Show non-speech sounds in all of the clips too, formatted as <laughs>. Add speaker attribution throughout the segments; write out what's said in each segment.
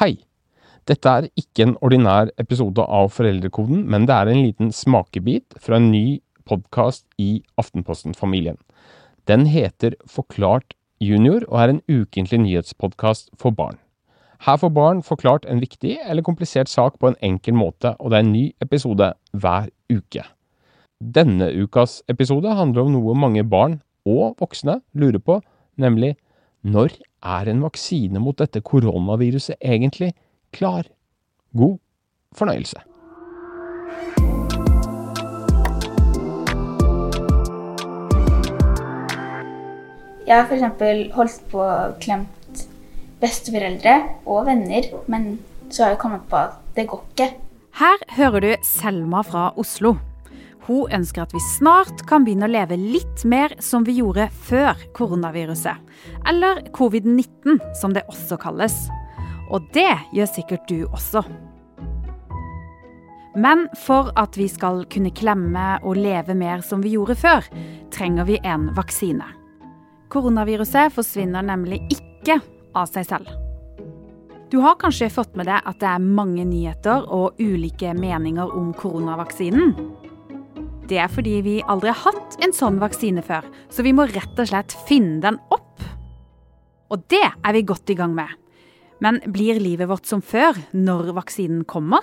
Speaker 1: Hei! Dette er ikke en ordinær episode av Foreldrekoden, men det er en liten smakebit fra en ny podkast i Aftenposten-familien. Den heter Forklart junior og er en ukentlig nyhetspodkast for barn. Her får barn forklart en viktig eller komplisert sak på en enkel måte, og det er en ny episode hver uke. Denne ukas episode handler om noe mange barn og voksne lurer på, nemlig når er en vaksine mot dette koronaviruset egentlig klar? God fornøyelse.
Speaker 2: Jeg har f.eks. holdt på å klemt besteforeldre og venner, men så har jeg kommet på at det går ikke.
Speaker 3: Her hører du Selma fra Oslo. Hun ønsker at vi snart kan begynne å leve litt mer som vi gjorde før koronaviruset. Eller covid-19, som det også kalles. Og det gjør sikkert du også. Men for at vi skal kunne klemme og leve mer som vi gjorde før, trenger vi en vaksine. Koronaviruset forsvinner nemlig ikke av seg selv. Du har kanskje fått med deg at det er mange nyheter og ulike meninger om koronavaksinen? Det er fordi vi aldri har hatt en sånn vaksine før, så vi må rett og slett finne den opp. Og det er vi godt i gang med. Men blir livet vårt som før når vaksinen kommer?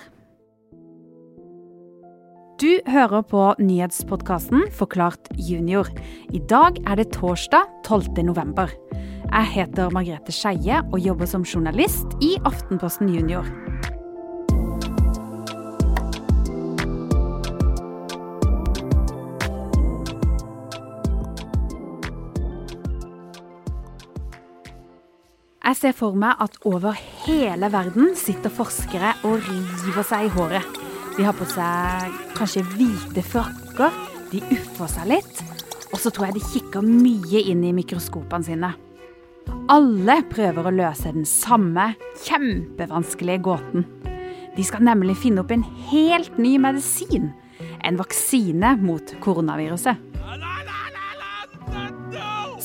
Speaker 3: Du hører på nyhetspodkasten Forklart junior. I dag er det torsdag 12. november. Jeg heter Margrethe Skeie og jobber som journalist i Aftenposten Junior. Jeg ser for meg at over hele verden sitter forskere og river seg i håret. De har på seg kanskje hvite frakker, de uffer seg litt, og så tror jeg de kikker mye inn i mikroskopene sine. Alle prøver å løse den samme kjempevanskelige gåten. De skal nemlig finne opp en helt ny medisin. En vaksine mot koronaviruset.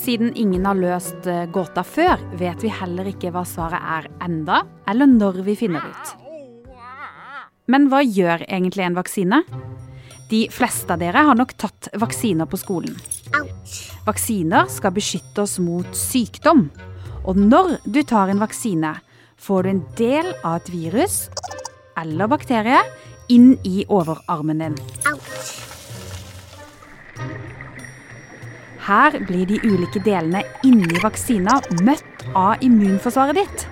Speaker 3: Siden ingen har løst eh, gåta før, vet vi heller ikke hva svaret er enda, eller når vi finner det ut. Men hva gjør egentlig en vaksine? De fleste av dere har nok tatt vaksiner på skolen. Vaksiner skal beskytte oss mot sykdom. Og når du tar en vaksine, får du en del av et virus eller bakterie inn i overarmen din. Her blir de ulike delene inni vaksina møtt av immunforsvaret ditt.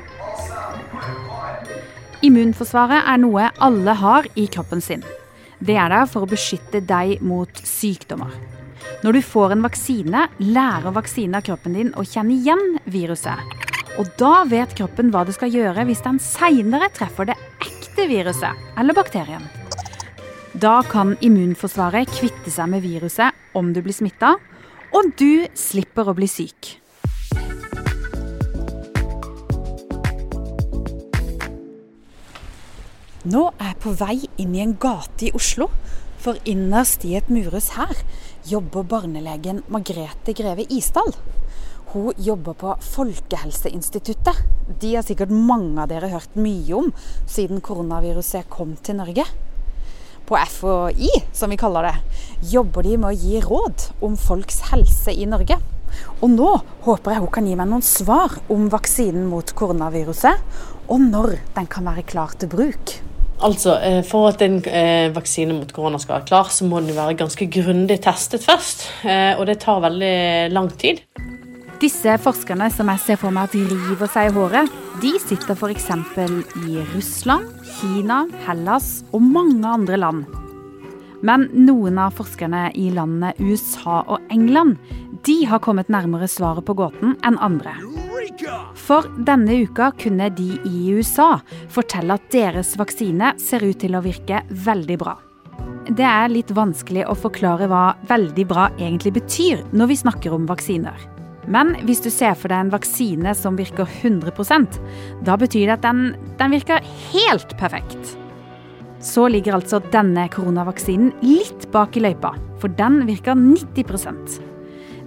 Speaker 3: Immunforsvaret er noe alle har i kroppen sin. Det er der for å beskytte deg mot sykdommer. Når du får en vaksine, lærer vaksinen av kroppen din å kjenne igjen viruset. Og da vet kroppen hva det skal gjøre hvis den seinere treffer det ekte viruset eller bakterien. Da kan immunforsvaret kvitte seg med viruset om du blir smitta, og du slipper å bli syk. Nå er jeg på vei inn i en gate i Oslo, for innerst i et murhus her jobber barnelegen Margrethe Greve Isdal. Hun jobber på Folkehelseinstituttet. De har sikkert mange av dere hørt mye om siden koronaviruset kom til Norge. På FHI, som vi kaller det, jobber de med å gi råd om folks helse i Norge. Og nå håper jeg hun kan gi meg noen svar om vaksinen mot koronaviruset, og når den kan være klar til bruk.
Speaker 4: Altså, eh, For at en eh, vaksine mot korona skal være klar, så må den være ganske grundig testet først. Eh, og det tar veldig lang tid.
Speaker 3: Disse forskerne som jeg ser for meg at river seg i håret, de sitter f.eks. i Russland, Kina, Hellas og mange andre land. Men noen av forskerne i landene USA og England de har kommet nærmere svaret på gåten enn andre. For denne uka kunne de i USA fortelle at deres vaksine ser ut til å virke veldig bra. Det er litt vanskelig å forklare hva veldig bra egentlig betyr når vi snakker om vaksiner. Men hvis du ser for deg en vaksine som virker 100% da betyr det at den, den virker helt perfekt. Så ligger altså denne koronavaksinen litt bak i løypa, for den virker 90%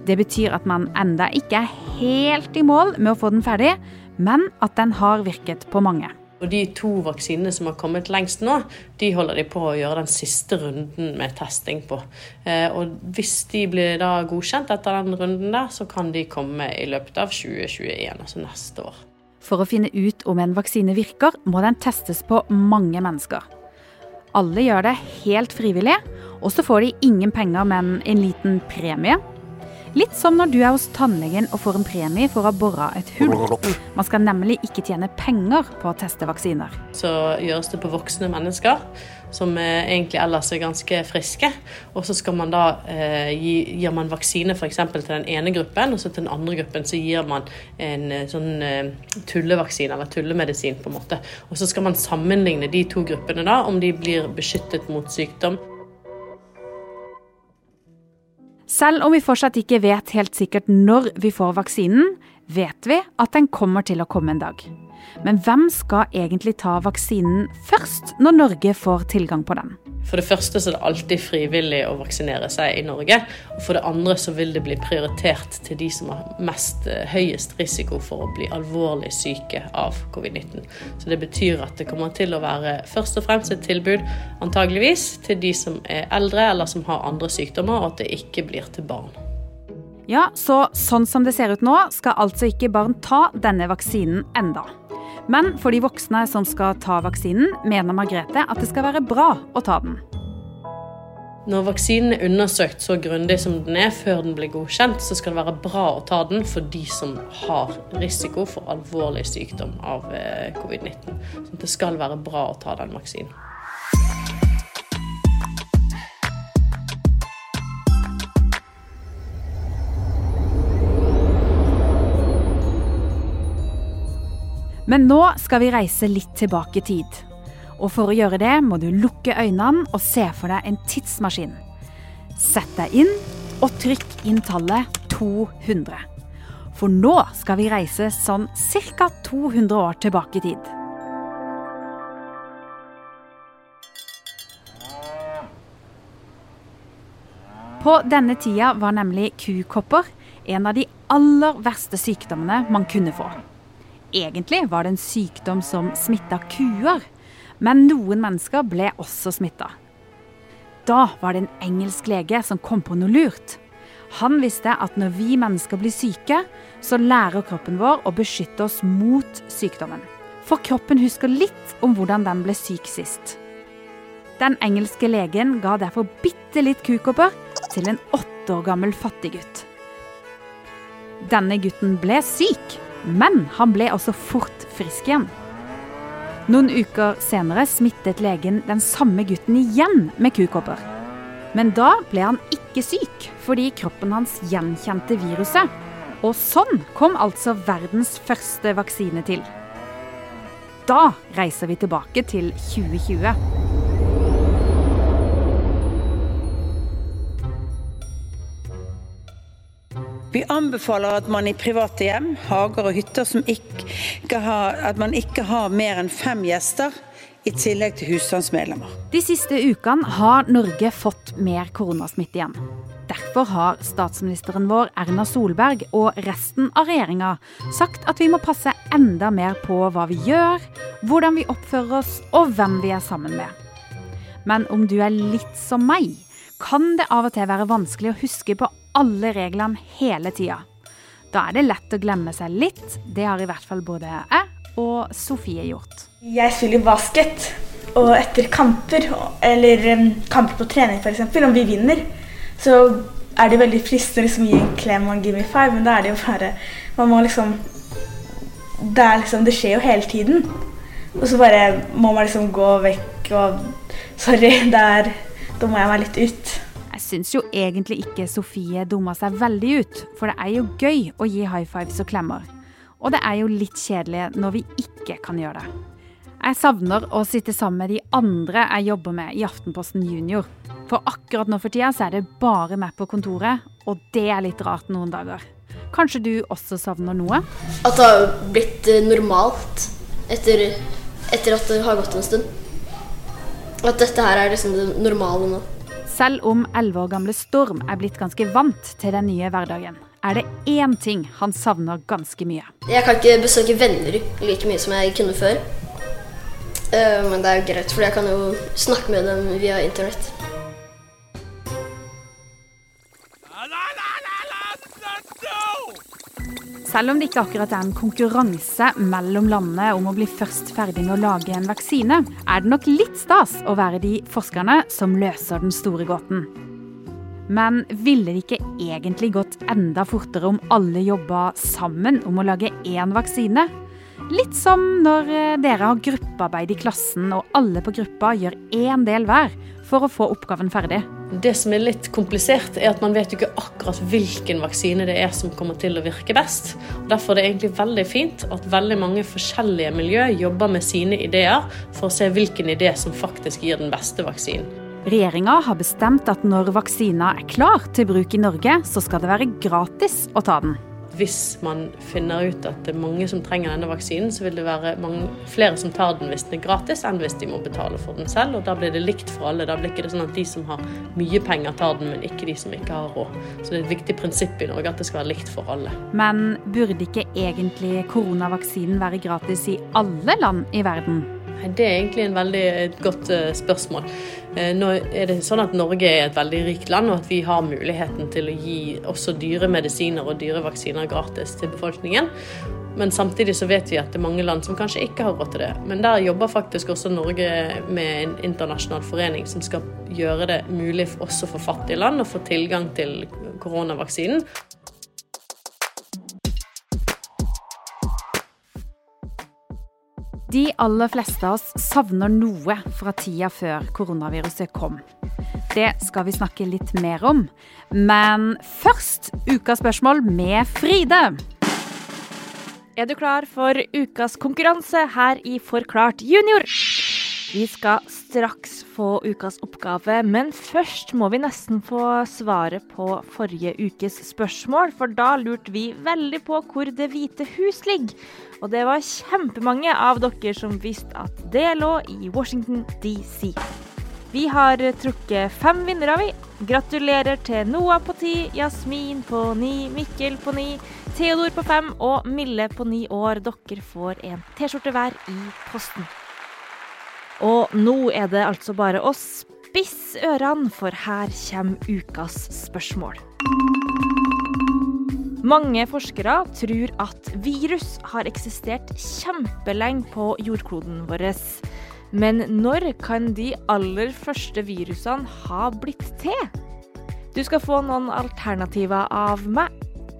Speaker 3: det betyr at man enda ikke er helt i mål med å få den ferdig, men at den har virket på mange.
Speaker 4: Og De to vaksinene som har kommet lengst nå, de holder de på å gjøre den siste runden med testing på. Eh, og Hvis de blir da godkjent etter den runden der, så kan de komme i løpet av 2021, altså neste år.
Speaker 3: For å finne ut om en vaksine virker, må den testes på mange mennesker. Alle gjør det helt frivillig, og så får de ingen penger, men en liten premie Litt som når du er hos tannlegen og får en premie for å ha bora et hull. Man skal nemlig ikke tjene penger på å teste vaksiner.
Speaker 4: Så gjøres det på voksne mennesker som egentlig ellers er ganske friske. Og så skal man da eh, gi, gir man vaksine f.eks. til den ene gruppen, og så til den andre gruppen så gir man en eh, sånn eh, tullevaksine eller tullemedisin, på en måte. Og så skal man sammenligne de to gruppene da, om de blir beskyttet mot sykdom.
Speaker 3: Selv om vi fortsatt ikke vet helt sikkert når vi får vaksinen, vet vi at den kommer til å komme en dag. Men hvem skal egentlig ta vaksinen først når Norge får tilgang på den?
Speaker 4: For det første så er det alltid frivillig å vaksinere seg i Norge. Og for det andre så vil det bli prioritert til de som har mest eh, høyest risiko for å bli alvorlig syke av covid-19. Så det betyr at det kommer til å være først og fremst et tilbud antageligvis til de som er eldre eller som har andre sykdommer, og at det ikke blir til barn.
Speaker 3: Ja, så sånn som det ser ut nå, skal altså ikke barn ta denne vaksinen enda. Men for de voksne som skal ta vaksinen, mener Margrethe at det skal være bra å ta den.
Speaker 4: Når vaksinen er undersøkt så grundig som den er før den blir godkjent, så skal det være bra å ta den for de som har risiko for alvorlig sykdom av eh, covid-19. Så det skal være bra å ta den vaksinen.
Speaker 3: Men nå skal vi reise litt tilbake i tid. Og for å gjøre det må du lukke øynene og se for deg en tidsmaskin. Sett deg inn og trykk inn tallet 200. For nå skal vi reise sånn ca. 200 år tilbake i tid. På denne tida var nemlig kukopper en av de aller verste sykdommene man kunne få. Egentlig var det en sykdom som smitta kuer, men noen mennesker ble også smitta. Da var det en engelsk lege som kom på noe lurt. Han visste at når vi mennesker blir syke, så lærer kroppen vår å beskytte oss mot sykdommen. For kroppen husker litt om hvordan den ble syk sist. Den engelske legen ga derfor bitte litt kukopper til en åtte år gammel fattiggutt. Denne gutten ble syk, men han ble altså fort frisk igjen. Noen uker senere smittet legen den samme gutten igjen med kukopper. Men da ble han ikke syk, fordi kroppen hans gjenkjente viruset. Og sånn kom altså verdens første vaksine til. Da reiser vi tilbake til 2020.
Speaker 5: Vi anbefaler at man i private hjem, hager og hytter ikke har, at man ikke har mer enn fem gjester, i tillegg til husstandsmedlemmer.
Speaker 3: De siste ukene har Norge fått mer koronasmitte igjen. Derfor har statsministeren vår Erna Solberg og resten av regjeringa sagt at vi må passe enda mer på hva vi gjør, hvordan vi oppfører oss og hvem vi er sammen med. Men om du er litt som meg, kan det av og til være vanskelig å huske på alle reglene hele tida. Da er det lett å glemme seg litt. Det har i hvert fall både jeg og Sofie gjort.
Speaker 2: Jeg spiller basket, og etter kamper, eller kamper på trening f.eks., om vi vinner, så er det veldig fristende liksom, å gi en klem og en give me five, men da er det jo bare Man må liksom Det, liksom, det skjer jo hele tiden. Og så bare må man liksom gå vekk og Sorry, <laughs> der Da må jeg meg litt ut.
Speaker 3: Jeg syns jo egentlig ikke Sofie dumma seg veldig ut, for det er jo gøy å gi high fives og klemmer. Og det er jo litt kjedelig når vi ikke kan gjøre det. Jeg savner å sitte sammen med de andre jeg jobber med i Aftenposten Junior. For akkurat nå for tida så er det bare meg på kontoret, og det er litt rart noen dager. Kanskje du også savner noe?
Speaker 6: At det har blitt eh, normalt etter, etter at det har gått en stund. At dette her er liksom det normale nå.
Speaker 3: Selv om 11 år gamle Storm er blitt ganske vant til den nye hverdagen, er det én ting han savner ganske mye.
Speaker 6: Jeg kan ikke besøke venner like mye som jeg kunne før. Eh, men det er jo greit, for jeg kan jo snakke med dem via internett.
Speaker 3: Selv om det ikke akkurat er en konkurranse mellom landene om å bli først ferdig med å lage en vaksine, er det nok litt stas å være de forskerne som løser den store gåten. Men ville det ikke egentlig gått enda fortere om alle jobba sammen om å lage én vaksine? Litt som når eh, dere har gruppearbeid i klassen og alle på gruppa gjør én del hver for å få oppgaven ferdig.
Speaker 4: Det som er litt komplisert, er at man vet jo ikke akkurat hvilken vaksine det er som kommer til å virke best. Derfor er det egentlig veldig fint at veldig mange forskjellige miljø jobber med sine ideer for å se hvilken idé som faktisk gir den beste vaksinen.
Speaker 3: Regjeringa har bestemt at når vaksina er klar til bruk i Norge, så skal det være gratis å ta den.
Speaker 4: Hvis man finner ut at det er mange som trenger denne vaksinen, så vil det være mange, flere som tar den hvis den er gratis, enn hvis de må betale for den selv. Og da blir det likt for alle. Da blir det ikke sånn at de som har mye penger, tar den, men ikke de som ikke har råd. Så det er et viktig prinsipp i Norge at det skal være likt for alle.
Speaker 3: Men burde ikke egentlig koronavaksinen være gratis i alle land i verden?
Speaker 4: Det er egentlig en veldig godt uh, spørsmål. Uh, nå er det sånn at Norge er et veldig rikt land, og at vi har muligheten til å gi også dyre medisiner og dyre vaksiner gratis til befolkningen. Men samtidig så vet vi at det er mange land som kanskje ikke har råd til det. Men der jobber faktisk også Norge med en internasjonal forening som skal gjøre det mulig også for fattige land å få tilgang til koronavaksinen.
Speaker 3: De aller fleste av oss savner noe fra tida før koronaviruset kom. Det skal vi snakke litt mer om. Men først ukas spørsmål med Fride.
Speaker 7: Er du klar for ukas konkurranse her i Forklart junior? Vi skal straks få ukas oppgave, men først må vi nesten få svaret på forrige ukes spørsmål, for da lurte vi veldig på hvor Det hvite hus ligger. Og det var kjempemange av dere som visste at det lå i Washington DC. Vi har trukket fem vinnere, vi. Gratulerer til Noah på ti, Jasmin på ni, Mikkel på ni, Theodor på fem og Mille på ni år. Dere får en T-skjorte hver i posten. Og nå er det altså bare å spisse ørene, for her kommer ukas spørsmål. Mange forskere tror at virus har eksistert kjempelenge på jordkloden vår. Men når kan de aller første virusene ha blitt til? Du skal få noen alternativer av meg.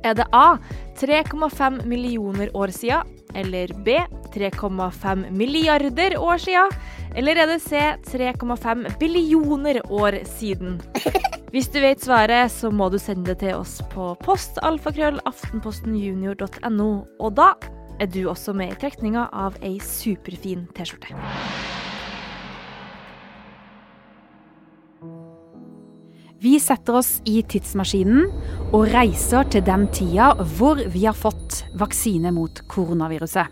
Speaker 7: Er det A 3,5 millioner år siden? Eller B 3,5 milliarder år siden? Eller er det C 3,5 billioner år siden? Hvis du vet svaret, så må du sende det til oss på postalfakrøll.aftenpostenjunior.no. Og da er du også med i trekninga av ei superfin T-skjorte.
Speaker 3: Vi setter oss i tidsmaskinen og reiser til den tida hvor vi har fått vaksine mot koronaviruset.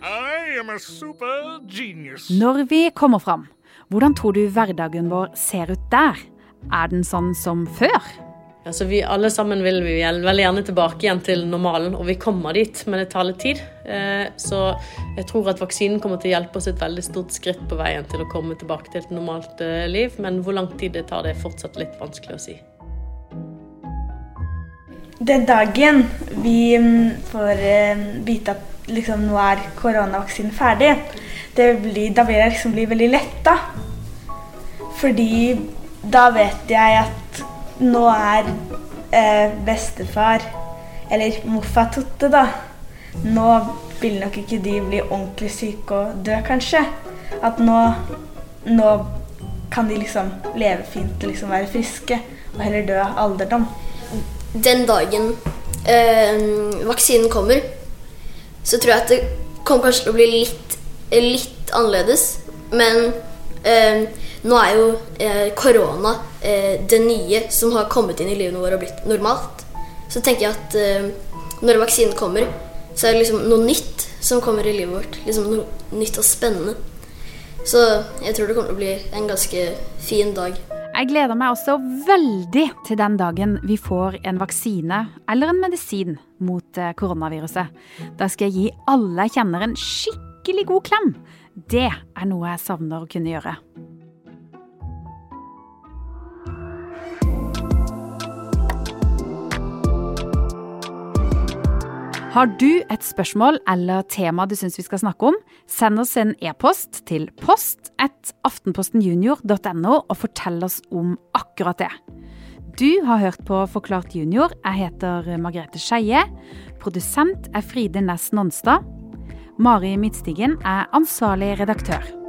Speaker 3: Når vi kommer fram, hvordan tror du hverdagen vår ser ut der? Er den sånn som før?
Speaker 4: Altså vi Alle sammen vil vi veldig gjerne tilbake igjen til normalen, og vi kommer dit, men det tar litt tid. Eh, så jeg tror at vaksinen kommer til å hjelpe oss et veldig stort skritt på veien til å komme tilbake til et normalt eh, liv, men hvor lang tid det tar, det er fortsatt litt vanskelig å si.
Speaker 2: Den dagen vi mm, får eh, vite at liksom, nå er koronavaksinen ferdig, blir, da vil jeg liksom bli veldig letta. Fordi da vet jeg at nå er eh, bestefar, eller morfar Totte, da Nå vil nok ikke de bli ordentlig syke og dø, kanskje. At nå, nå kan de liksom leve fint og liksom være friske, og heller dø av alderdom.
Speaker 6: Den dagen øh, vaksinen kommer, så tror jeg at det kommer kanskje til å bli litt, litt annerledes. Men eh, nå er jo eh, korona eh, det nye som har kommet inn i livet vårt og blitt normalt. Så tenker jeg at eh, når vaksinen kommer, så er det liksom noe nytt som kommer i livet vårt. Liksom noe nytt og spennende. Så jeg tror det kommer til å bli en ganske fin dag.
Speaker 3: Jeg gleder meg også veldig til den dagen vi får en vaksine eller en medisin mot eh, koronaviruset. Da skal jeg gi alle jeg kjenner en skikkelig god klem Det er noe jeg savner å kunne gjøre. Har du et spørsmål eller tema du syns vi skal snakke om, send oss en e-post til post at aftenpostenjunior.no og fortell oss om akkurat det. Du har hørt på Forklart junior. Jeg heter Margrethe Skeie. Produsent er Fride Næss Nonstad. Mari Midtstigen er ansvarlig redaktør.